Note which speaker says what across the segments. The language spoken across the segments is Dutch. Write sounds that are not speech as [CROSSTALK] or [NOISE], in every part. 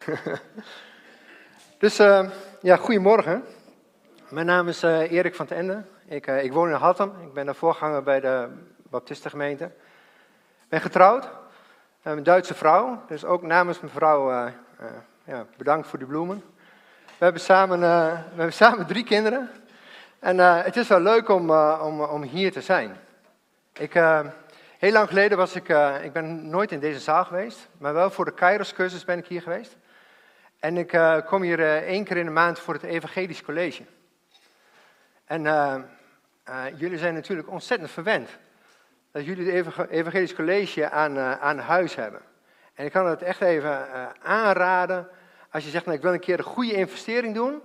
Speaker 1: [LAUGHS] dus uh, ja, goedemorgen. Mijn naam is uh, Erik van Ende. Ik, uh, ik woon in Hattem. Ik ben de voorganger bij de Baptistengemeente. Ik ben getrouwd. een Duitse vrouw. Dus ook namens mijn vrouw ja, bedankt voor die bloemen. We hebben samen, we hebben samen drie kinderen. En het is wel leuk om, om, om hier te zijn. Ik, heel lang geleden was ik, ik ben nooit in deze zaal geweest, maar wel voor de Kairos cursus ben ik hier geweest. En ik uh, kom hier uh, één keer in de maand voor het Evangelisch College. En uh, jullie zijn natuurlijk ontzettend verwend dat jullie het Evangelisch College aan, aan huis hebben. En ik kan het echt even aanraden als je zegt, nou, ik wil een keer een goede investering doen.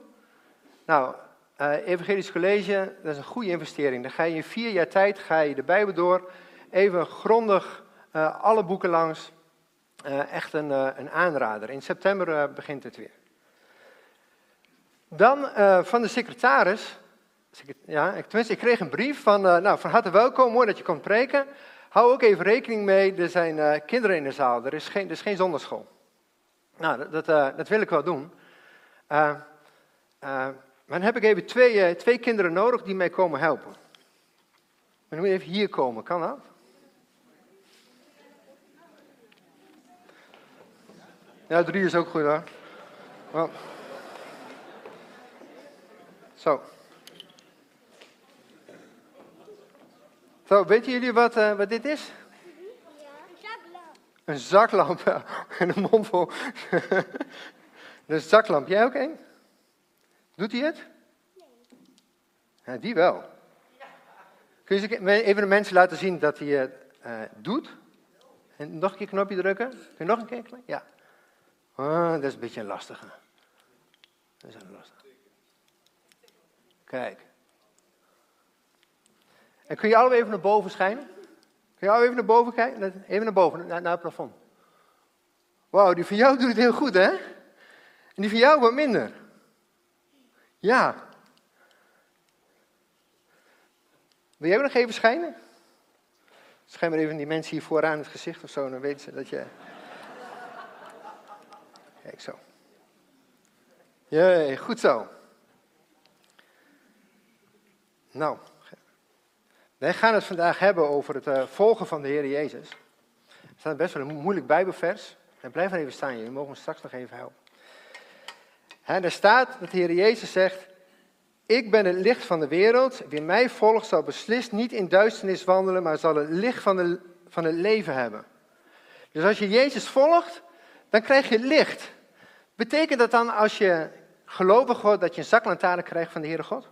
Speaker 1: Nou, Evangelisch College, dat is een goede investering. Dan ga je in vier jaar tijd ga je de Bijbel door, even grondig alle boeken langs. Uh, echt een, uh, een, aanrader. In september uh, begint het weer. Dan van de secretaris. Ja, ik, tenminste, ik kreeg een brief van, nou, van harte welkom, mooi dat je komt preken. Hou ook even rekening mee, er zijn kinderen in de zaal, er is geen, er is geen zonderschool. Nou, dat, dat wil ik wel doen. maar dan heb ik even twee, twee kinderen nodig die mij komen helpen. Dan moet je even hier komen, kan dat? Ja, drie is ook goed hoor. Well. Zo. Zo, weten jullie wat, uh, wat dit is?
Speaker 2: Een zaklamp.
Speaker 1: Een zaklamp. [LAUGHS] En een mond vol. [LAUGHS] een zaklamp. Jij ook een? Doet hij het?
Speaker 2: Nee.
Speaker 1: Ja, die wel. Kun je even de mensen laten zien dat hij het uh, doet? En nog een keer knopje drukken? Kun je nog een keer? Ja. Ah, dat is een beetje een lastige. Dat is een lastige. Kijk. En kun je allemaal even naar boven schijnen? Kun je al even naar boven kijken? Even naar boven, naar, naar het plafond. Wauw, die van jou doet het heel goed, hè? En die van jou wat minder. Ja. Wil jij nog even schijnen? Schijn maar even die mensen hier vooraan het gezicht of zo, dan weten ze dat je... Kijk zo. Jee, goed zo. Nou, wij gaan het vandaag hebben over het uh, volgen van de Heer Jezus. Er staat best wel een moeilijk Bijbelvers. En blijf maar even staan, jullie mogen straks nog even helpen. En er staat dat de Heer Jezus zegt: Ik ben het licht van de wereld. Wie mij volgt zal beslist niet in duisternis wandelen, maar zal het licht van, de, van het leven hebben. Dus als je Jezus volgt, dan krijg je licht. Betekent dat dan als je gelovig wordt dat je een zaklantaarn krijgt van de Heere God?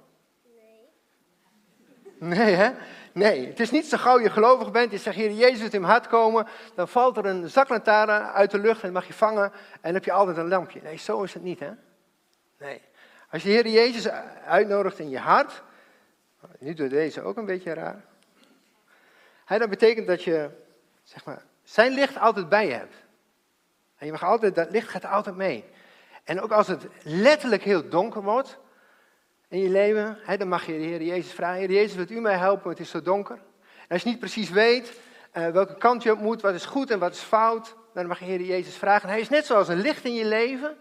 Speaker 2: Nee.
Speaker 1: Nee, hè? Nee, het is niet zo gauw je gelovig bent, je zegt, Heer Jezus, in mijn hart komen, dan valt er een zaklantaarn uit de lucht en mag je vangen en dan heb je altijd een lampje. Nee, zo is het niet, hè? Nee. Als je de Heer Jezus uitnodigt in je hart, nu doet deze ook een beetje raar, hè, dat betekent dat je, zeg maar, zijn licht altijd bij je hebt. En je mag altijd, dat licht gaat altijd mee. En ook als het letterlijk heel donker wordt in je leven, hè, dan mag je de Heer Jezus vragen. Heer Jezus, wilt u mij helpen, het is zo donker. En als je niet precies weet uh, welke kant je op moet, wat is goed en wat is fout, dan mag je Heer Jezus vragen. hij is net zoals een licht in je leven,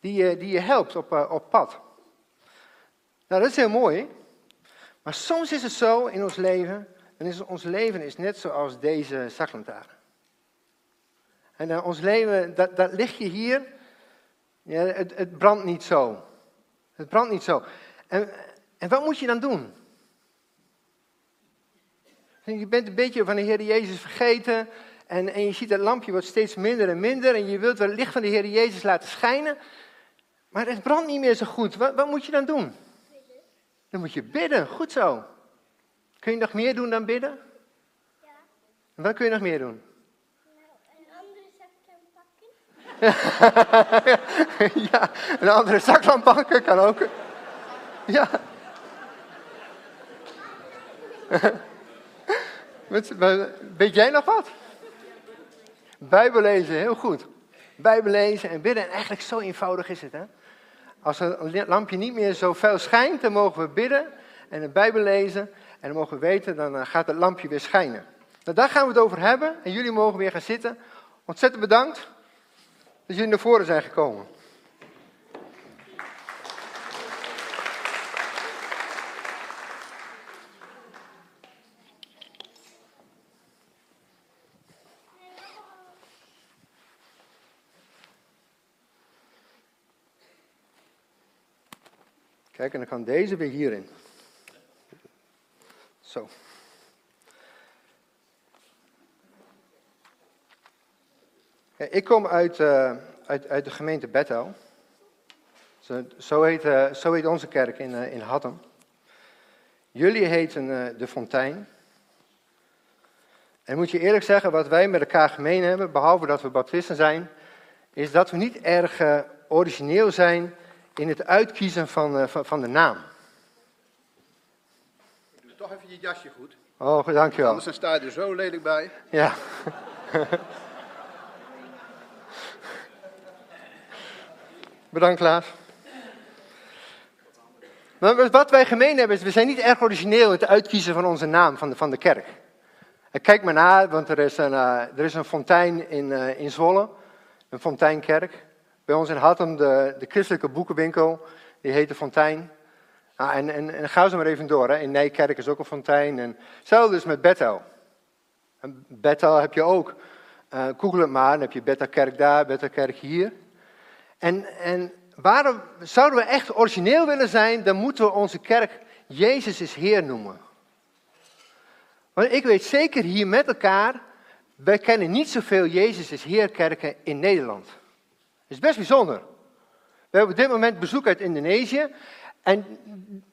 Speaker 1: die, uh, die je helpt op, uh, op pad. Nou, dat is heel mooi. Maar soms is het zo in ons leven, dan is ons leven is net zoals deze zaklantaarn. En uh, ons leven, dat, dat lichtje hier, ja, het, het brandt niet zo. Het brandt niet zo. En, en wat moet je dan doen? Je bent een beetje van de Heer Jezus vergeten. En, en je ziet dat lampje wordt steeds minder en minder. En je wilt wel het licht van de Heer Jezus laten schijnen. Maar het brandt niet meer zo goed. Wat, wat moet je dan doen? Dan moet je bidden. Goed zo. Kun je nog meer doen dan bidden?
Speaker 2: Ja.
Speaker 1: En wat kun je nog meer doen?
Speaker 2: Nou, een andere zaklamp pakken. [LAUGHS]
Speaker 1: ja, een andere zaklamp pakken kan ook. Ja. [LAUGHS] Weet jij nog wat? Bijbel lezen, heel goed. Bijbel lezen en bidden. En eigenlijk zo eenvoudig is het, hè? Als een lampje niet meer zo fel schijnt, dan mogen we bidden en de Bijbel lezen. En dan mogen we weten, dan eh, gaat het lampje weer schijnen. Nou, daar gaan we het over hebben. En jullie mogen weer gaan zitten. Ontzettend bedankt. Dat jullie naar voren zijn gekomen. Kijk, en dan kan deze weer hierin. Zo. Ik kom uit, eh, uit, uit de gemeente Bethel. Zo, zo, heet, eh, zo heet onze kerk in, uh, in Hattem. Jullie heten de Fontein. En moet je eerlijk zeggen, wat wij met elkaar gemeen hebben, behalve dat we baptisten zijn, is dat we niet erg origineel zijn in het uitkiezen van, van, van de naam.
Speaker 3: Doe toch even je jasje goed.
Speaker 1: Oh, dankjewel.
Speaker 3: Anders dan sta je er zo lelijk bij.
Speaker 1: Ja. [LAUGHS] Bedankt, Klaas. Wat wij gemeen hebben is, we zijn niet erg origineel in het uitkiezen van onze naam van de, van de kerk. En kijk maar na, want er is een, uh, er is een fontein in, uh, in Zwolle, een fonteinkerk. Bij ons in Hattem, de, de christelijke boekenwinkel, die heet de Fontein. Ah, en, en, en ga zo maar even door, hè. in Nijkerk is ook een fontein. En hetzelfde is met Bethel. En Bethel heb je ook. Uh, Google het maar, dan heb je Bethelkerk daar, Bethelkerk hier. En, en waarom zouden we echt origineel willen zijn, dan moeten we onze kerk Jezus is Heer noemen. Want ik weet zeker hier met elkaar, wij kennen niet zoveel Jezus is Heer kerken in Nederland. Dat is best bijzonder. We hebben op dit moment bezoek uit Indonesië en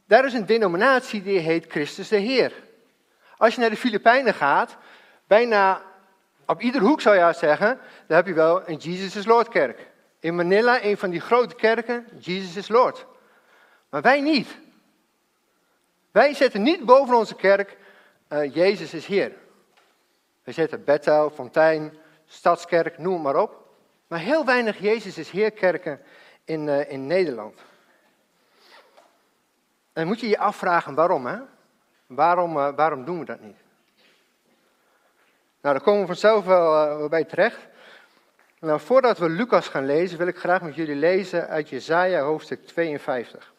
Speaker 1: daar is een denominatie die heet Christus de Heer. Als je naar de Filipijnen gaat, bijna op ieder hoek zou je zeggen, dan heb je wel een Jesus is Lord kerk. In Manila, een van die grote kerken, Jesus is Lord. Maar wij niet. Wij zetten niet boven onze kerk, uh, Jezus is Heer. We zetten Bethel, Fontein, Stadskerk, noem maar op. Maar heel weinig Jezus is Heer kerken in, uh, in Nederland. En moet je je afvragen waarom, hè? Waarom, uh, waarom doen we dat niet? Nou, daar komen we vanzelf wel bij terecht. Nou, voordat we Lucas gaan lezen, wil ik graag met jullie lezen uit Jesaja hoofdstuk 52.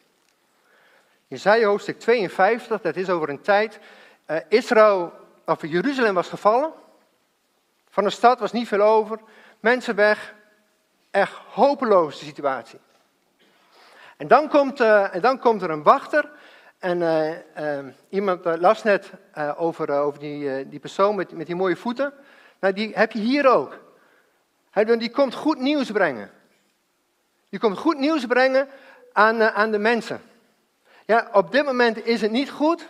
Speaker 1: Jesaja hoofdstuk 52, dat is over een tijd. Uh, Israël, of Jeruzalem was gevallen. Van de stad was niet veel over. Mensen weg. Echt hopeloze situatie. En dan komt, uh, en dan komt er een wachter. En uh, iemand las net over, over die, die persoon met, met die mooie voeten. Nou, die heb je hier ook. Die komt goed nieuws brengen. Die komt goed nieuws brengen aan, aan de mensen. Ja, op dit moment is het niet goed.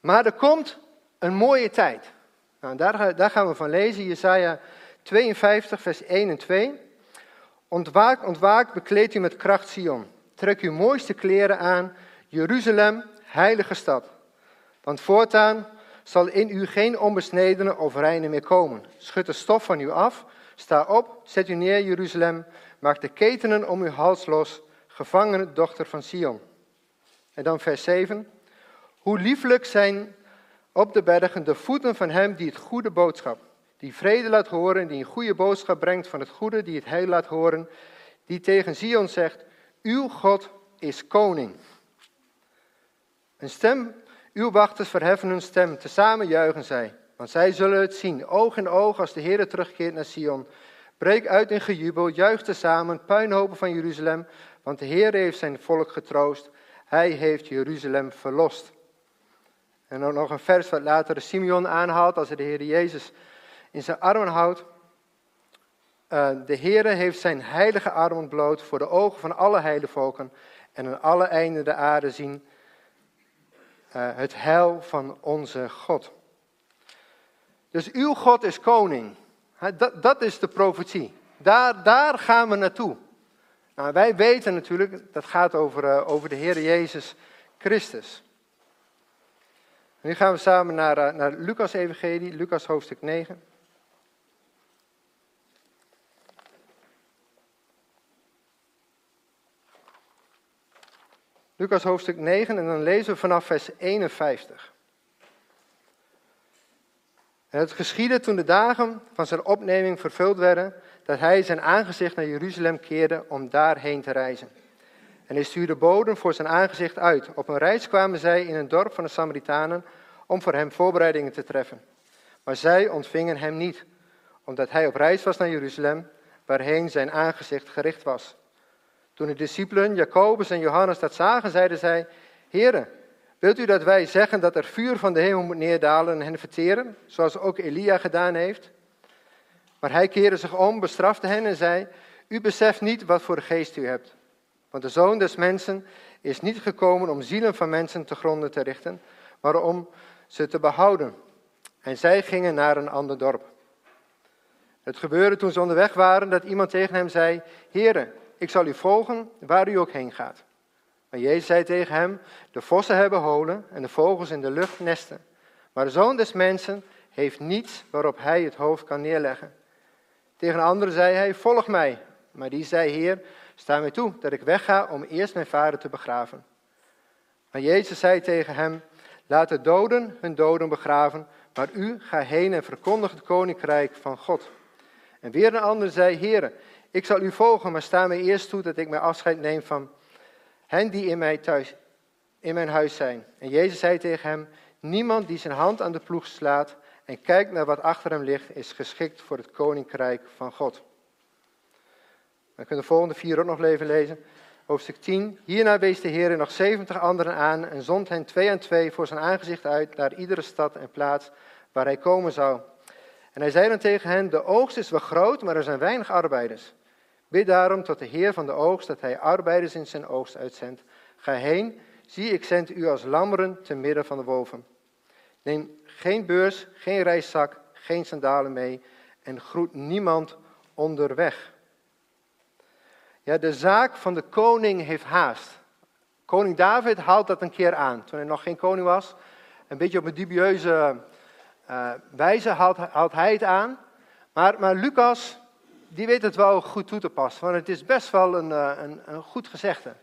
Speaker 1: Maar er komt een mooie tijd. Nou, daar, daar gaan we van lezen. Jesaja 52, vers 1 en 2. Ontwaak, ontwaak, bekleed u met kracht Sion. Trek uw mooiste kleren aan, Jeruzalem, heilige stad. Want voortaan zal in u geen onbesnedene of reine meer komen. Schud de stof van u af, sta op, zet u neer, Jeruzalem. Maak de ketenen om uw hals los, gevangene dochter van Sion. En dan vers 7. Hoe lieflijk zijn op de bergen de voeten van hem die het goede boodschap die vrede laat horen, die een goede boodschap brengt van het goede, die het heil laat horen, die tegen Zion zegt, uw God is koning. Een stem, uw wachters verheffen hun stem, tezamen juichen zij, want zij zullen het zien, oog in oog als de Heer terugkeert naar Sion. Breek uit in gejubel, juich tezamen, puinhopen van Jeruzalem, want de Heer heeft zijn volk getroost, hij heeft Jeruzalem verlost. En dan nog een vers wat later Simeon aanhaalt als hij de Heer Jezus in zijn armen houdt. Uh, de Heere heeft zijn heilige arm ontbloot voor de ogen van alle heidevolken en aan alle einden de aarde zien het heil van onze God. Dus uw God is koning. Dat, dat is de profetie. Daar, daar gaan we naartoe. Nou, wij weten natuurlijk, dat gaat over, uh, over de Heer Jezus Christus. Nu gaan we samen naar, naar Lucas Evangelie, Lucas hoofdstuk 9. Lucas hoofdstuk 9 en dan lezen we vanaf vers 51. En het geschiedde toen de dagen van zijn opneming vervuld werden, dat hij zijn aangezicht naar Jeruzalem keerde om daarheen te reizen. En hij stuurde boden voor zijn aangezicht uit. Op een reis kwamen zij in een dorp van de Samaritanen om voor hem voorbereidingen te treffen. Maar zij ontvingen hem niet, omdat hij op reis was naar Jeruzalem, waarheen zijn aangezicht gericht was. Toen de discipelen, Jacobus en Johannes, dat zagen, zeiden zij: Heren, wilt u dat wij zeggen dat er vuur van de hemel moet neerdalen en hen verteren, zoals ook Elia gedaan heeft? Maar hij keerde zich om, bestrafte hen en zei: U beseft niet wat voor geest u hebt. Want de zoon des mensen is niet gekomen om zielen van mensen te gronden te richten, maar om ze te behouden. En zij gingen naar een ander dorp. Het gebeurde toen ze onderweg waren dat iemand tegen hem zei: Heren, ik zal u volgen waar u ook heen gaat. Maar Jezus zei tegen hem: De vossen hebben holen en de vogels in de lucht nesten. Maar de zoon des mensen heeft niets waarop hij het hoofd kan neerleggen. Tegen een andere zei hij: Volg mij. Maar die zei: Heer, sta mij toe dat ik wegga om eerst mijn vader te begraven. Maar Jezus zei tegen hem: Laat de doden hun doden begraven, maar u ga heen en verkondig het koninkrijk van God. En weer een ander zei: Heer, ik zal u volgen, maar sta mij eerst toe dat ik mijn afscheid neem van hen die in, mij thuis, in mijn huis zijn. En Jezus zei tegen hem: Niemand die zijn hand aan de ploeg slaat en kijkt naar wat achter hem ligt, is geschikt voor het koninkrijk van God. We kunnen de volgende vier ook nog even lezen. Hoofdstuk 10. Hierna wees de Heer nog zeventig anderen aan en zond hen twee aan twee voor zijn aangezicht uit naar iedere stad en plaats waar hij komen zou. En hij zei dan tegen hen, de oogst is wel groot, maar er zijn weinig arbeiders. Bid daarom tot de Heer van de oogst dat hij arbeiders in zijn oogst uitzendt. Ga heen, zie ik zend u als lammeren te midden van de wolven. Neem geen beurs, geen reiszak, geen sandalen mee en groet niemand onderweg. Ja, de zaak van de koning heeft haast. Koning David haalt dat een keer aan, toen hij nog geen koning was. Een beetje op een dubieuze uh, wijze haalt, haalt, hij het aan. Maar, maar, Lucas, die weet het wel goed toe te passen, want het is best wel een, uh, een, een goed gezegde.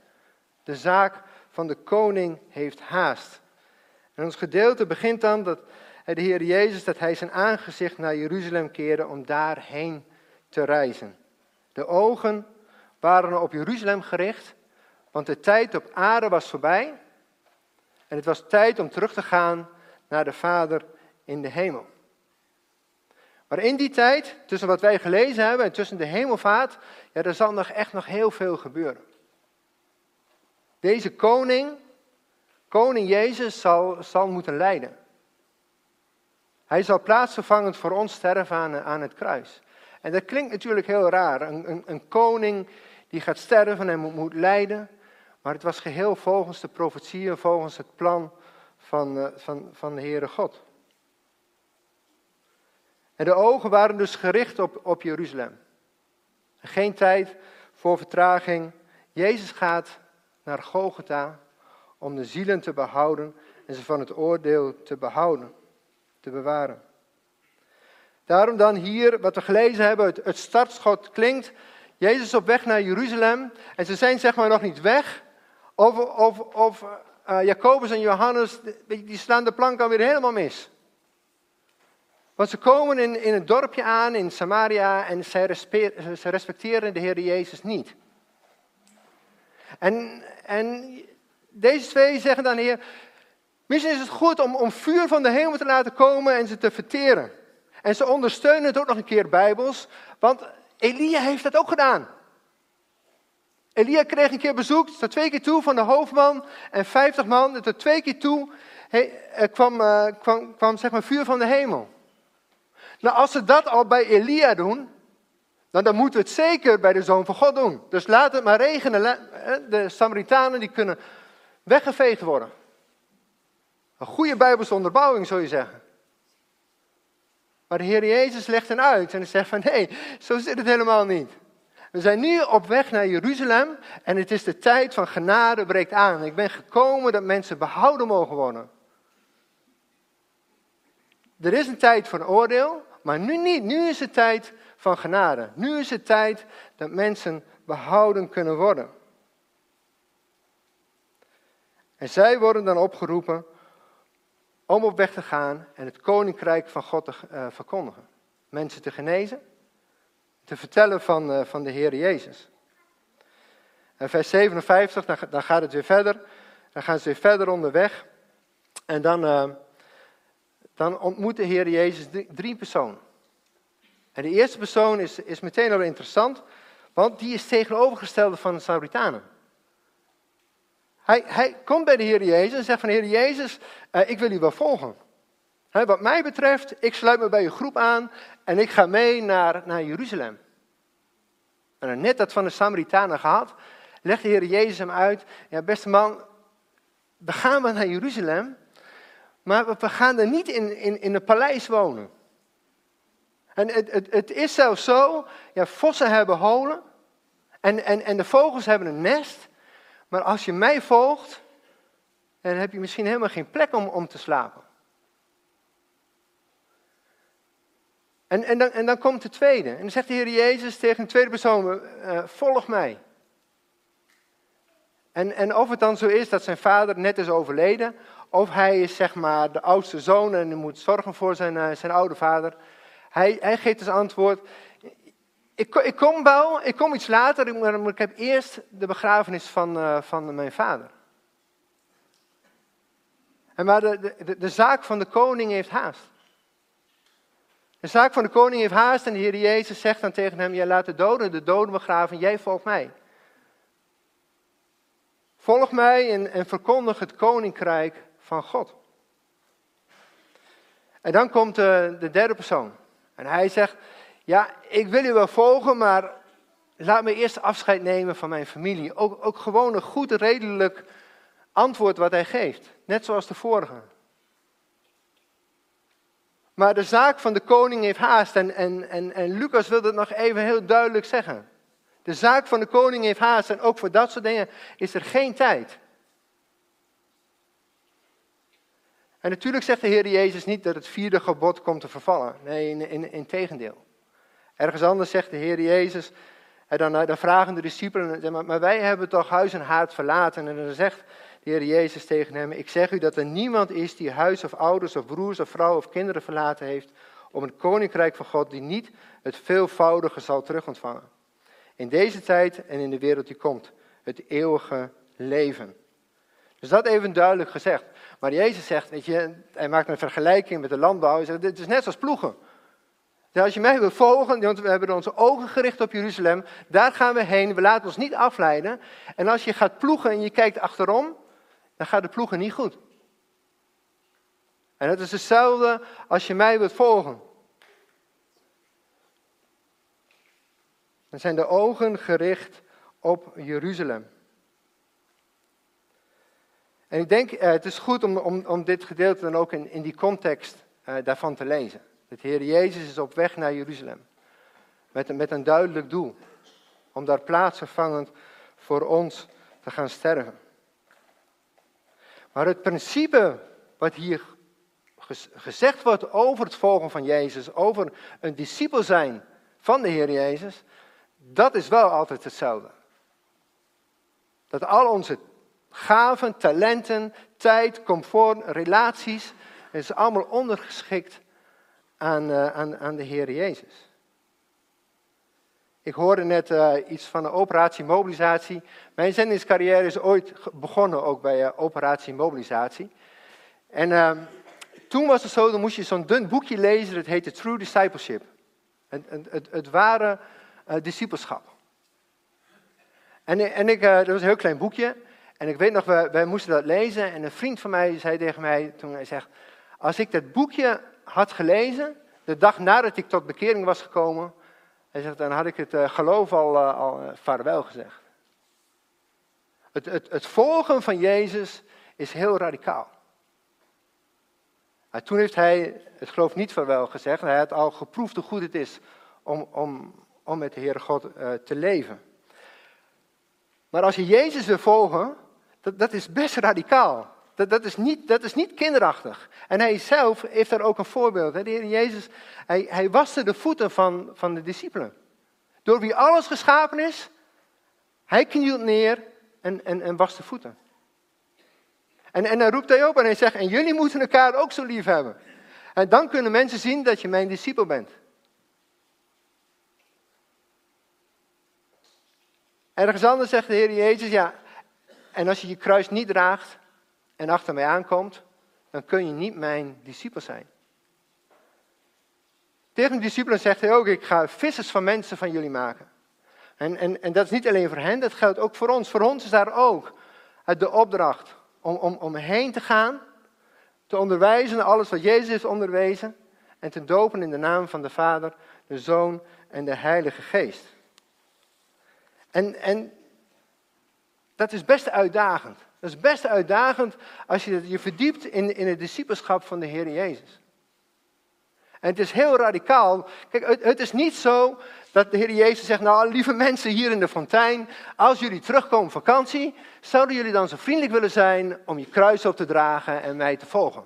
Speaker 1: De zaak van de koning heeft haast. En ons gedeelte begint dan dat de Heer Jezus, dat hij zijn aangezicht naar Jeruzalem keerde om daarheen te reizen. De ogen waren op Jeruzalem gericht, want de tijd op aarde was voorbij. En het was tijd om terug te gaan naar de Vader in de hemel. Maar in die tijd, tussen wat wij gelezen hebben en tussen de hemelvaart, ja, er zal nog echt nog heel veel gebeuren. Deze koning, koning Jezus, zal, zal moeten lijden. Hij zal plaatsvervangend voor ons sterven aan, het kruis. En dat klinkt natuurlijk heel raar. Een, een, een koning die gaat sterven en moet, moet lijden. Maar het was geheel volgens de profetieën, volgens het plan van, uh, van, van de Heere God. En de ogen waren dus gericht op, op Jeruzalem. Geen tijd voor vertraging. Jezus gaat naar Golgotha om de zielen te behouden en ze van het oordeel te behouden, te bewaren. Daarom dan hier, wat we gelezen hebben, het, het startschot klinkt. Jezus op weg naar Jeruzalem en ze zijn zeg maar nog niet weg. Of, of, of uh, Jacobus en Johannes, die slaan de plank alweer helemaal mis. Want ze komen in, in een dorpje aan in Samaria en ze respecteren de Heer Jezus niet. En, en deze twee zeggen dan, Heer, misschien is het goed om, om vuur van de hemel te laten komen en ze te verteren. En ze ondersteunen het ook nog een keer bijbels, want Elia heeft dat ook gedaan. Elia kreeg een keer bezoek, tot twee keer toe van de hoofdman en vijftig man. Tot twee keer toe er kwam, uh, kwam, kwam zeg maar vuur van de hemel. Nou, als ze dat al bij Elia doen, dan, dan moeten we het zeker bij de Zoon van God doen. Dus laat het maar regenen. De Samaritanen die kunnen weggeveegd worden. Een goede bijbelse onderbouwing, zou je zeggen. Maar de Heer Jezus legt hen uit en zegt van nee, zo zit het helemaal niet. We zijn nu op weg naar Jeruzalem en het is de tijd van genade breekt aan. Ik ben gekomen dat mensen behouden mogen worden. Er is een tijd van oordeel, maar nu niet. Nu is het tijd van genade. Nu is het tijd dat mensen behouden kunnen worden. En zij worden dan opgeroepen om op weg te gaan en het koninkrijk van God te uh, verkondigen. Mensen te genezen, te vertellen van, eh, van de Heer Jezus. En vers 57, dan, gaat het weer verder. Dan gaan ze weer verder onderweg. En dan, uh, dan ontmoet de Heer Jezus drie, personen. En de eerste persoon is, is meteen al interessant, want die is tegenovergestelde van de Samaritanen. Hij, hij komt bij de Heer Jezus en zegt van Heer Jezus, uh, ik wil u wel volgen. Wat mij betreft, ik sluit me bij uw groep aan en ik ga mee naar, naar Jeruzalem. En net dat van de Samaritanen gehad, legt de Heer Jezus hem uit. Ja, beste man, we gaan wel naar Jeruzalem, maar we gaan er niet in, in, in een paleis wonen. En het, het, het is zelfs zo, ja, vossen hebben holen en, en, en de vogels hebben een nest. Maar als je mij volgt, dan heb je misschien helemaal geen plek om, om te slapen. En, en, dan, en dan komt de tweede. En dan zegt de Heer Jezus tegen de tweede persoon, uh, volg mij. En, en of het dan zo is dat zijn vader net is overleden, of hij is zeg maar de oudste zoon en moet zorgen voor zijn, uh, zijn oude vader. Hij, hij geeft als antwoord, ik, ik, kom wel, ik kom iets later, maar ik heb eerst de begrafenis van, uh, van mijn vader. En maar de, de, de zaak van de koning heeft haast. De zaak van de koning heeft haast en de Heer Jezus zegt dan tegen hem, jij laat de doden de doden begraven, jij volgt mij. Volg mij en, en verkondig het koninkrijk van God. En dan komt de, de derde persoon. En hij zegt, ja, ik wil u wel volgen, maar laat me eerst afscheid nemen van mijn familie. Ook, ook gewoon een goed, redelijk antwoord wat hij geeft. Net zoals de vorige. Maar de zaak van de koning heeft haast. En, en, en, en Lucas wil het nog even heel duidelijk zeggen. De zaak van de koning heeft haast. En ook voor dat soort dingen is er geen tijd. En natuurlijk zegt de Heer Jezus niet dat het vierde gebod komt te vervallen. Nee, in, in, tegendeel. Ergens anders zegt de Heer Jezus, en dan, dan vragen de discipelen, maar wij hebben toch huis en haard verlaten. En dan zegt de Heer Jezus tegen hem, ik zeg u dat er niemand is die huis of ouders of broers of vrouwen of kinderen verlaten heeft om het koninkrijk van God die niet het veelvoudige zal terugontvangen. In deze tijd en in de wereld die komt, het eeuwige leven. Dus dat even duidelijk gezegd. Maar Jezus zegt, weet je, hij maakt een vergelijking met de landbouw. Hij zegt, dit is net zoals ploegen. Als je mij wil volgen, want we hebben onze ogen gericht op Jeruzalem, daar gaan we heen, we laten ons niet afleiden. En als je gaat ploegen en je kijkt achterom, dan gaat de ploegen niet goed. En dat is hetzelfde als je mij wilt volgen. Dan zijn de ogen gericht op Jeruzalem. En ik denk, eh, het is goed om, om, om dit gedeelte dan ook in, in die context eh, daarvan te lezen. De Heer Jezus is op weg naar Jeruzalem. Met, met een duidelijk doel. Om daar plaatsvervangend voor ons te gaan sterven. Maar het principe wat hier gezegd wordt over het volgen van Jezus, over een discipel zijn van de Heer Jezus, dat is wel altijd hetzelfde. Dat al onze gaven, talenten, tijd, comfort, relaties, is allemaal ondergeschikt aan, uh, aan, aan de Heer Jezus. Ik hoorde net uh, iets van de operatie mobilisatie. Mijn zendingscarrière is ooit begonnen ook bij uh, operatie mobilisatie. En uh, toen was het zo, dan moest je zo'n dun boekje lezen, dat heette True Discipleship. Het, het, het ware discipelschap. En, en ik, dat was een heel klein boekje. En ik weet nog, wij, moesten dat lezen. En een vriend van mij zei tegen mij toen hij zegt, als ik dat boekje had gelezen, de dag nadat ik tot bekering was gekomen, hij zegt, dan had ik het uh, geloof al, uh, al uh, vaarwel gezegd. Het, het, het, volgen van Jezus is heel radicaal. toen heeft hij het geloof niet vaarwel gezegd. Hij had al geproefd hoe goed het is om, om, om met de Heere God te leven. Maar als je Jezus wil volgen, dat, dat is best radicaal. Dat, dat, is niet, dat is niet kinderachtig. En hij zelf heeft daar ook een voorbeeld. De Heer Jezus, hij, hij waste de voeten van, van de discipelen. Door wie alles geschapen is, hij knielt neer en, en, en de voeten. En, en dan roept hij op en hij zegt, en jullie moeten elkaar ook zo lief hebben. En dan kunnen mensen zien dat je mijn discipel bent. Ergens anders zegt de Heer Jezus, ja, en als je je kruis niet draagt en achter mij aankomt, dan kun je niet mijn discipel zijn. Tegen de discipelen zegt hij ook, ik ga vissers van mensen van jullie maken. En, en, en dat is niet alleen voor hen, dat geldt ook voor ons. Voor ons is daar ook de opdracht om, om, om heen te gaan, te onderwijzen, alles wat Jezus heeft onderwezen, en te dopen in de naam van de Vader, de Zoon en de Heilige Geest. En, en dat is best uitdagend. Dat is best uitdagend als je je verdiept in, in het discipelschap van de Heer Jezus. En het is heel radicaal. Kijk, het, het, is niet zo dat de Heer Jezus zegt, nou lieve mensen hier in de fontein, als jullie terugkomen vakantie, zouden jullie dan zo vriendelijk willen zijn om je kruis op te dragen en mij te volgen?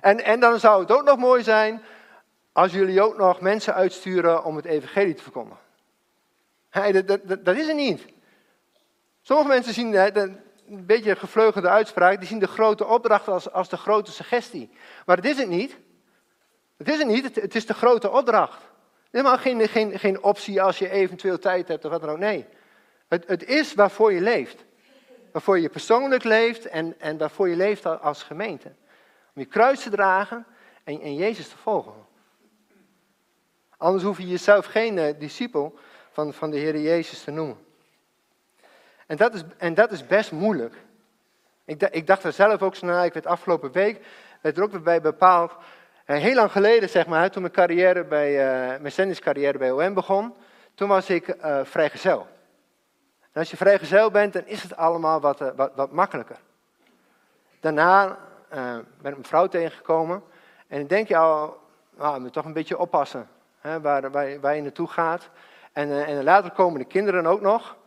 Speaker 1: En, en dan zou het ook nog mooi zijn als jullie ook nog mensen uitsturen om het evangelie te verkondigen. Hey, dat, dat, dat, is er niet. Sommige mensen zien, een beetje gevleugelde uitspraak, die zien de grote opdracht als, als de grote suggestie. Maar dat is het niet. Het is het niet, het, is de grote opdracht. Helemaal geen, geen, geen optie als je eventueel tijd hebt of wat dan ook. Nee, het, het is waarvoor je leeft. Waarvoor je persoonlijk leeft en, en waarvoor je leeft als gemeente. Om je kruis te dragen en, en Jezus te volgen. Anders hoef je jezelf geen uh, discipel van, van de Heer Jezus te noemen. En dat is, en dat is best moeilijk. Ik, ik dacht er zelf ook zo ik werd afgelopen week, werd er ook weer bij bepaald. Heel lang geleden, zeg maar, toen mijn carrière bij, uh, mijn zendingscarrière bij OM begon, toen was ik uh, vrijgezel. Als je vrijgezel bent, dan is het allemaal wat, uh, wat, wat makkelijker. Daarna ben ik mijn vrouw tegengekomen. En dan denk je al, nou, moet toch een beetje oppassen hè, waar, waar, waar, je naartoe gaat. En, en later komen de kinderen ook nog.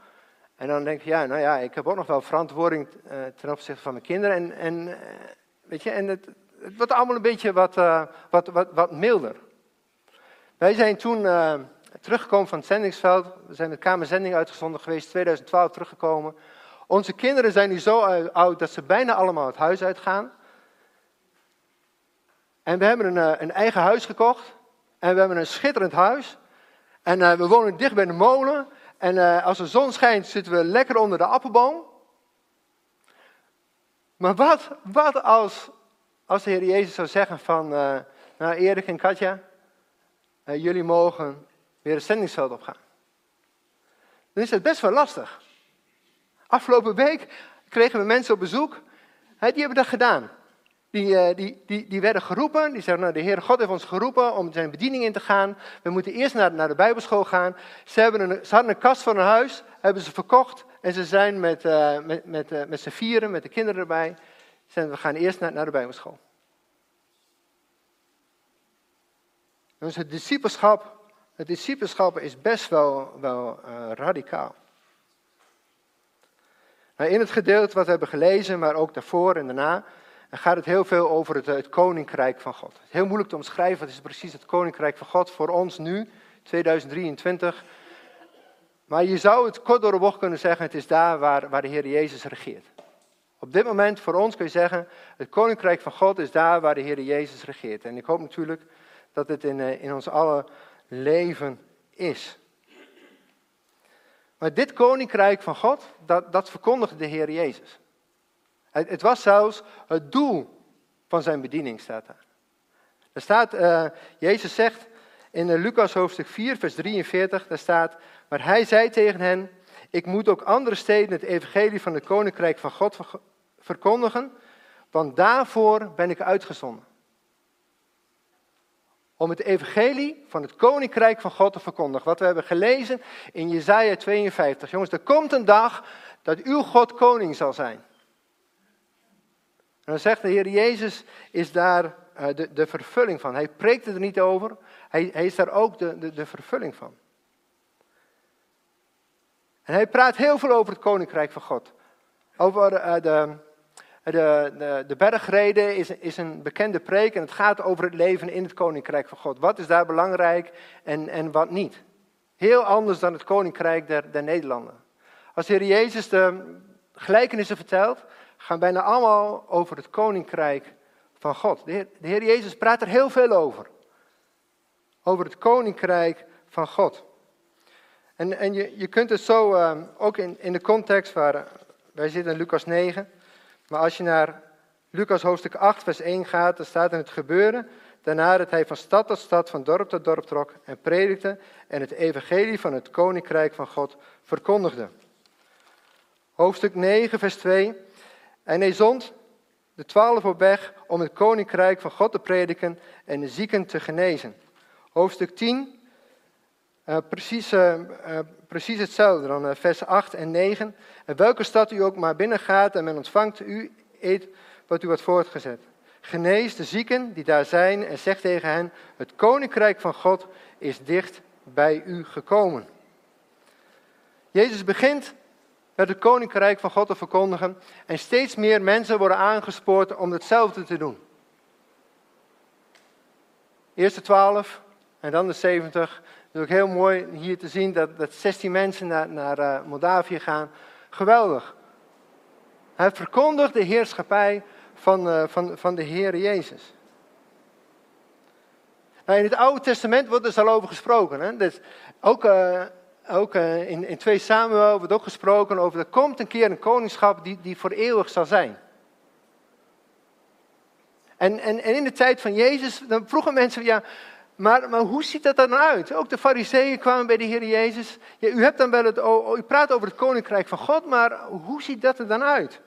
Speaker 1: En dan denk je, ja, nou ja, ik heb ook nog wel verantwoording ten opzichte van mijn kinderen. En, en weet je, en het, het wordt allemaal een beetje wat, uh, wat, wat, wat milder. Wij zijn toen teruggekomen van het zendingsveld. We zijn met kamerzending uitgezonden geweest, 2012 teruggekomen. Onze kinderen zijn nu zo oud dat ze bijna allemaal het huis uitgaan. En we hebben een, een eigen huis gekocht. En we hebben een schitterend huis. En we wonen dicht bij de molen. En als de zon schijnt, zitten we lekker onder de appelboom. Maar wat, wat als als de Heer Jezus zou zeggen van, uh, nou Erik en Katja, uh, jullie mogen weer het zendingsveld opgaan. Dan is het best wel lastig. Afgelopen week kregen we mensen op bezoek, die hebben dat gedaan. Die, uh, die, die, die werden geroepen, die zeggen, nou de Heer God heeft ons geroepen om zijn bediening in te gaan. We moeten eerst naar, naar de Bijbelschool gaan. Ze, hebben een, ze hadden een kast van een huis, hebben ze verkocht en ze zijn met, met, met, met z'n vieren, met de kinderen erbij, zijn we gaan eerst naar, naar de Bijbelschool. Dus het discipelschap, het discipelschap is best wel, wel radicaal. Nou, in het gedeelte wat we hebben gelezen, maar ook daarvoor en daarna, gaat het heel veel over het, het koninkrijk van God. Het is heel moeilijk te omschrijven, wat is precies het koninkrijk van God voor ons nu, 2023. Maar je zou het kort door de bocht kunnen zeggen, het is daar waar, waar de Heer Jezus regeert. Op dit moment voor ons kun je zeggen, het koninkrijk van God is daar waar de Heer Jezus regeert. En ik hoop natuurlijk dat het in, eh, in ons alle leven is. Maar dit koninkrijk van God, dat, dat verkondigde de Heer Jezus. Het, het, was zelfs het doel van zijn bediening, staat daar. Er staat, uh, Jezus zegt in uh, Lucas hoofdstuk 4, vers 43, daar staat, maar hij zei tegen hen, ik moet ook andere steden het evangelie van het koninkrijk van God verkondigen, want daarvoor ben ik uitgezonden. Om het evangelie van het koninkrijk van God te verkondigen. Wat we hebben gelezen in Jesaja 52. Jongens, er komt een dag dat uw God koning zal zijn. En dan zegt de Heer Jezus, is daar uh, de, de vervulling van. Hij preekt er niet over, hij, hij is daar ook de, de, de vervulling van. En hij praat heel veel over het koninkrijk van God. Over uh, de, de, de, de bergreden is, is een bekende preek en het gaat over het leven in het koninkrijk van God. Wat is daar belangrijk en, en wat niet? Heel anders dan het koninkrijk der, der Nederlanden. Als de Heer Jezus de gelijkenissen vertelt, gaan bijna allemaal over het koninkrijk van God. De Heer, de Heer Jezus praat er heel veel over. Over het koninkrijk van God. En, en je, je kunt het zo, eh, ook in, in de context waar, eh, wij zitten in Lucas 9, maar als je naar Lucas hoofdstuk 8, vers 1 gaat, dan staat in het gebeuren, daarna dat hij van stad tot stad, van dorp tot dorp trok en predikte en het evangelie van het koninkrijk van God verkondigde. Hoofdstuk 9, vers 2. En hij zond de twaalf op weg om het koninkrijk van God te prediken en de zieken te genezen. Hoofdstuk 10, uh, precies, uh, uh, precies hetzelfde, dan vers 8 en 9. En welke stad u ook maar binnengaat en men ontvangt u, eet wat u wordt voortgezet. Genees de zieken die daar zijn en zeg tegen hen, het koninkrijk van God is dicht bij u gekomen. Jezus begint met het koninkrijk van God te verkondigen en steeds meer mensen worden aangespoord om hetzelfde te doen. Eerst de twaalf en dan de zeventig. Het is ook heel mooi hier te zien dat, dat 16 mensen naar, naar uh, Moldavië gaan. Geweldig. Hij verkondigt de heerschappij van, uh, van, van de Heer Jezus. Nou, in het Oude Testament wordt er dus al over gesproken. Hè? Dus ook uh, ook uh, in, in 2 Samuel wordt ook gesproken over, er komt een keer een koningschap die, die voor eeuwig zal zijn. En, en, en in de tijd van Jezus, dan vroegen mensen, ja, maar, maar hoe ziet dat dan uit? Ook de fariseeën kwamen bij de Heer Jezus. Ja, u, hebt dan wel het, u praat over het koninkrijk van God, maar hoe ziet dat er dan uit?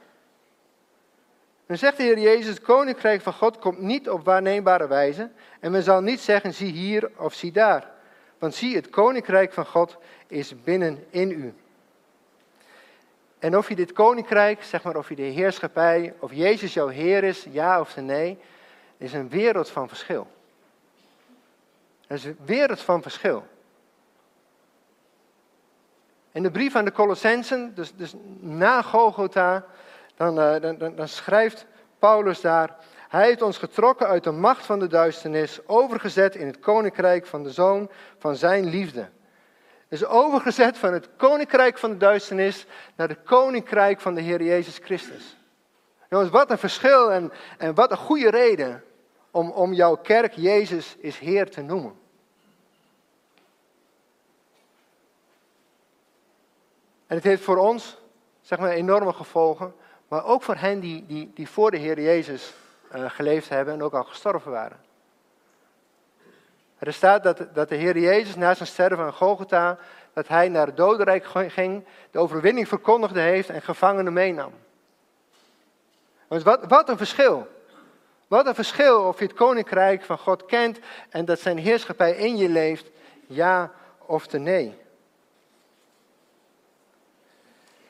Speaker 1: Dan zegt de Heer Jezus, het koninkrijk van God komt niet op waarneembare wijze. En men zal niet zeggen, zie hier of zie daar. Want zie, het koninkrijk van God is binnen in u. En of je dit koninkrijk, zeg maar of je de heerschappij, of Jezus jouw Heer is, ja of nee, is een wereld van verschil. Het is een wereld van verschil. In de brief aan de Colossensen, dus, dus na Golgotha, dan, uh, dan, dan, dan schrijft Paulus daar, hij heeft ons getrokken uit de macht van de duisternis, overgezet in het koninkrijk van de zoon van zijn liefde. Dus overgezet van het koninkrijk van de duisternis naar het koninkrijk van de Heer Jezus Christus. Jongens, wat een verschil en, en wat een goede reden om, om jouw kerk Jezus is Heer te noemen. En het heeft voor ons, zeg maar, enorme gevolgen, maar ook voor hen die, die, die voor de Heer Jezus geleefd hebben en ook al gestorven waren. Er staat dat, dat de Heer Jezus na zijn sterven aan Golgotha, dat hij naar het dodenrijk ging, de overwinning verkondigde heeft en gevangenen meenam. Dus wat, wat een verschil. Wat een verschil of je het koninkrijk van God kent en dat zijn heerschappij in je leeft, ja of te nee.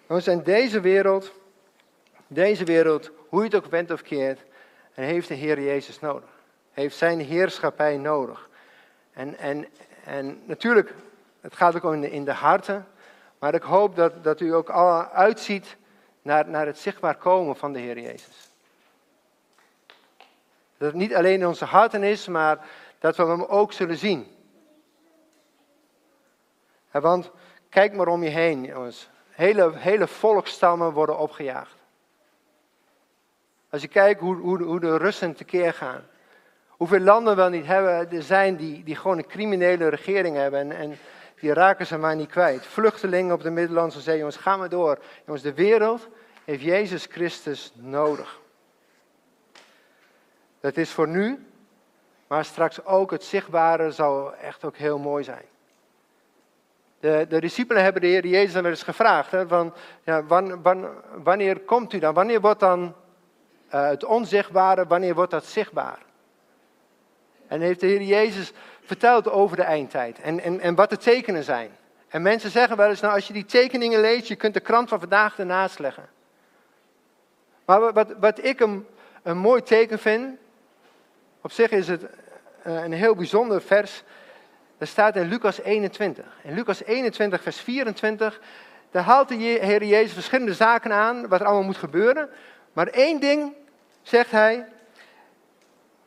Speaker 1: Dus in deze wereld, deze wereld, hoe je het ook bent of keert, heeft de Heer Jezus nodig. Heeft zijn heerschappij nodig. En, en, en natuurlijk, het gaat ook in de, in de harten. Maar ik hoop dat, dat u ook al uitziet naar, naar het zichtbaar komen van de Heer Jezus. Dat het niet alleen in onze harten is, maar dat we hem ook zullen zien. want kijk maar om je heen, jongens. Hele, hele volkstammen worden opgejaagd. Als je kijkt hoe, hoe, hoe de Russen tekeer gaan. Hoeveel landen wel niet hebben, er zijn die, die gewoon een criminele regering hebben. En, en die raken ze maar niet kwijt. Vluchtelingen op de Middellandse Zee, jongens, ga maar door. Jongens, de wereld heeft Jezus Christus nodig. Dat is voor nu, maar straks ook het zichtbare zal echt ook heel mooi zijn. De, de discipelen hebben de Heer Jezus dan eens gevraagd: hè, van, ja, wanneer komt u dan? Wanneer wordt dan uh, het onzichtbare, wanneer wordt dat zichtbaar? En heeft de Heer Jezus verteld over de eindtijd en, en, en wat de tekenen zijn. En mensen zeggen wel eens, nou als je die tekeningen leest, je kunt de krant van vandaag ernaast leggen. Maar wat, wat ik een, mooi teken vind, op zich is het uh, een heel bijzonder vers. Dat staat in Lucas 21. In Lucas 21, vers 24, daar haalt de Heer Jezus verschillende zaken aan, wat er allemaal moet gebeuren. Maar één ding, zegt hij,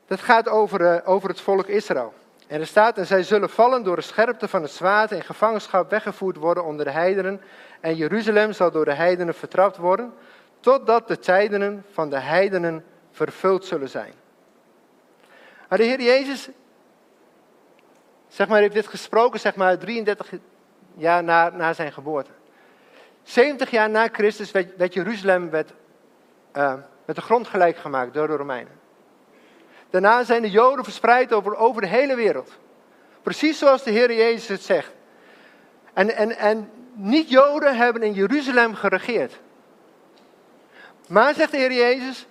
Speaker 1: dat gaat over, uh, over het volk Israël. En er staat, en zij zullen vallen door de scherpte van het zwaard en gevangenschap weggevoerd worden onder de heidenen. En Jeruzalem zal door de heidenen vertrapt worden, totdat de tijden van de heidenen vervuld zullen zijn. Maar de Heer Jezus, zeg maar, heeft dit gesproken, zeg maar, 33 jaar na, na zijn geboorte. 70 jaar na Christus werd, werd Jeruzalem werd, uh, met de grond gelijk gemaakt door de Romeinen. Daarna zijn de Joden verspreid over, over de hele wereld. Precies zoals de Heer Jezus het zegt. En, en, en niet-Joden hebben in Jeruzalem geregeerd. Maar, zegt de Heer Jezus,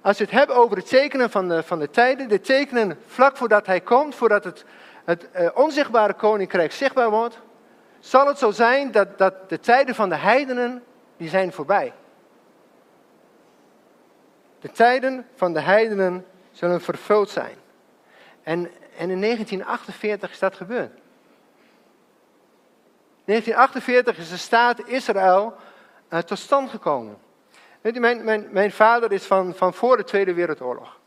Speaker 1: als je het hebt over het tekenen van de, van de tijden, de tekenen vlak voordat hij komt, voordat het, het uh, onzichtbare koninkrijk zichtbaar wordt, zal het zo zijn dat, dat de tijden van de heidenen, die zijn voorbij. De tijden van de heidenen zullen vervuld zijn. En, en in 1948 is dat gebeurd. In 1948 is de staat Israël uh, tot stand gekomen. Weet mijn, mijn, mijn vader is van, van voor de Tweede Wereldoorlog.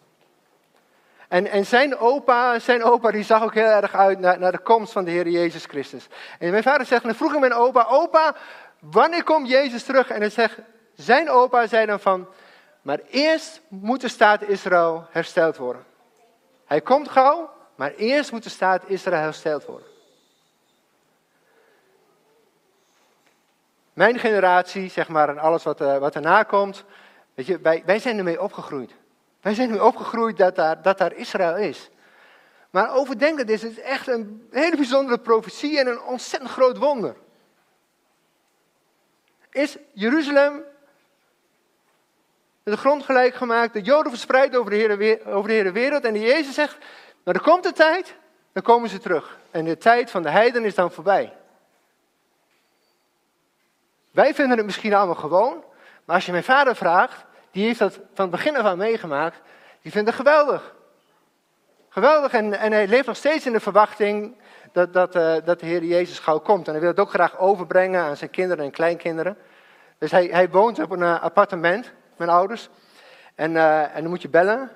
Speaker 1: En, en zijn opa, zijn opa die zag ook heel erg uit naar, naar de komst van de Heer Jezus Christus. En mijn vader zegt, en dan vroeg ik mijn opa, opa, wanneer komt Jezus terug? En hij zegt, zijn opa zei dan van, maar eerst moet de staat Israël hersteld worden. Hij komt gauw, maar eerst moet de staat Israël hersteld worden. Mijn generatie, zeg maar, en alles wat, uh, wat erna komt, weet je, wij, wij zijn ermee opgegroeid. Wij zijn ermee opgegroeid dat daar, dat daar Israël is. Maar overdenk het, dit is echt een hele bijzondere profetie en een ontzettend groot wonder. Is Jeruzalem de grond gelijk gemaakt, de Joden verspreid over de, hele, over de hele wereld. En Jezus zegt, maar er komt een tijd, dan komen ze terug. En de tijd van de heiden is dan voorbij. Wij vinden het misschien allemaal gewoon, maar als je mijn vader vraagt, die heeft dat van het begin af aan meegemaakt, die vindt het geweldig. Geweldig en, en hij leeft nog steeds in de verwachting dat, dat, uh, dat de Heer Jezus gauw komt. En hij wil het ook graag overbrengen aan zijn kinderen en kleinkinderen. Dus hij, hij woont op een uh, appartement, mijn ouders. En, uh, en dan moet je bellen.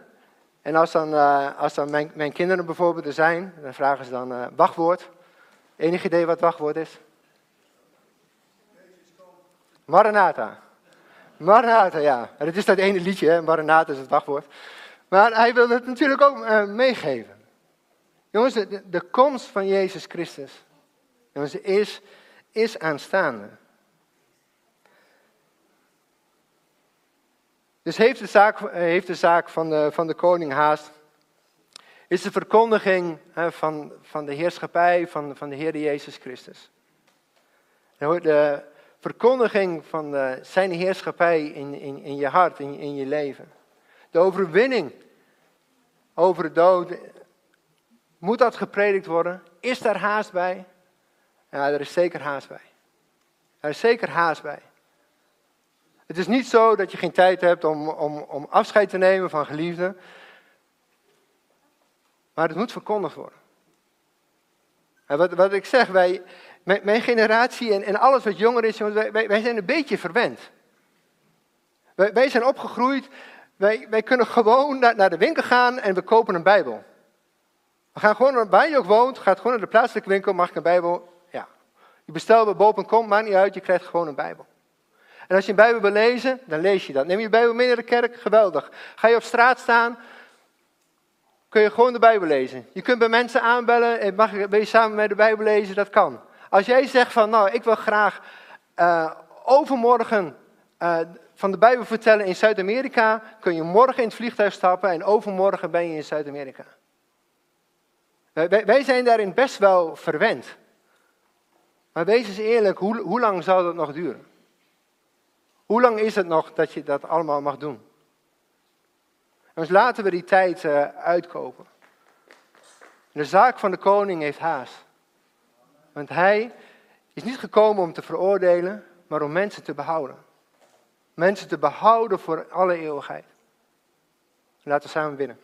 Speaker 1: En als dan, als dan mijn, mijn kinderen bijvoorbeeld er zijn, dan vragen ze dan wachtwoord. Enig idee wat wachtwoord is? Maranatha. Maranatha, ja. En het is dat ene liedje, hè? Maranatha is het wachtwoord. Maar hij wil het natuurlijk ook uh, meegeven. Jongens, de, de, komst van Jezus Christus jongens, is, is aanstaande. Dus heeft de zaak, heeft de zaak van, de, van de koning haast. Is de verkondiging van, van de heerschappij van, van de Heer Jezus Christus. De, verkondiging van zijn heerschappij in, in, in je hart, in, in je leven. De overwinning over de dood. Moet dat gepredikt worden? Is daar haast bij? Ja, er is zeker haast bij. Er is zeker haast bij. Het is niet zo dat je geen tijd hebt om, om, om afscheid te nemen van geliefden. Maar het moet verkondigd worden. En wat, wat ik zeg, wij, mijn, generatie en, en, alles wat jonger is, wij, wij, wij zijn een beetje verwend. Wij, wij zijn opgegroeid, wij, kunnen gewoon naar, naar, de winkel gaan en we kopen een Bijbel. We gaan gewoon, waar je ook woont, gaat gewoon naar de plaatselijke winkel, mag ik een Bijbel? Ja. Je bestelt bij bol.com, maakt niet uit, je krijgt gewoon een Bijbel. En als je een Bijbel wil lezen, dan lees je dat. Neem je Bijbel mee naar de kerk, geweldig. Ga je op straat staan, kun je gewoon de Bijbel lezen. Je kunt bij mensen aanbellen en mag, wil je samen met de Bijbel lezen, dat kan. Als jij zegt van, nou, ik wil graag uh, overmorgen uh, van de Bijbel vertellen in Zuid-Amerika, kun je morgen in het vliegtuig stappen en overmorgen ben je in Zuid-Amerika. Wij, wij, zijn daarin best wel verwend. Maar wees eens eerlijk, hoe, hoe lang zou dat nog duren? Hoe lang is het nog dat je dat allemaal mag doen? Dus laten we die tijd uh, uitkopen. De zaak van de koning heeft haast. Want hij is niet gekomen om te veroordelen, maar om mensen te behouden. Mensen te behouden voor alle eeuwigheid. Laten we samen binnen.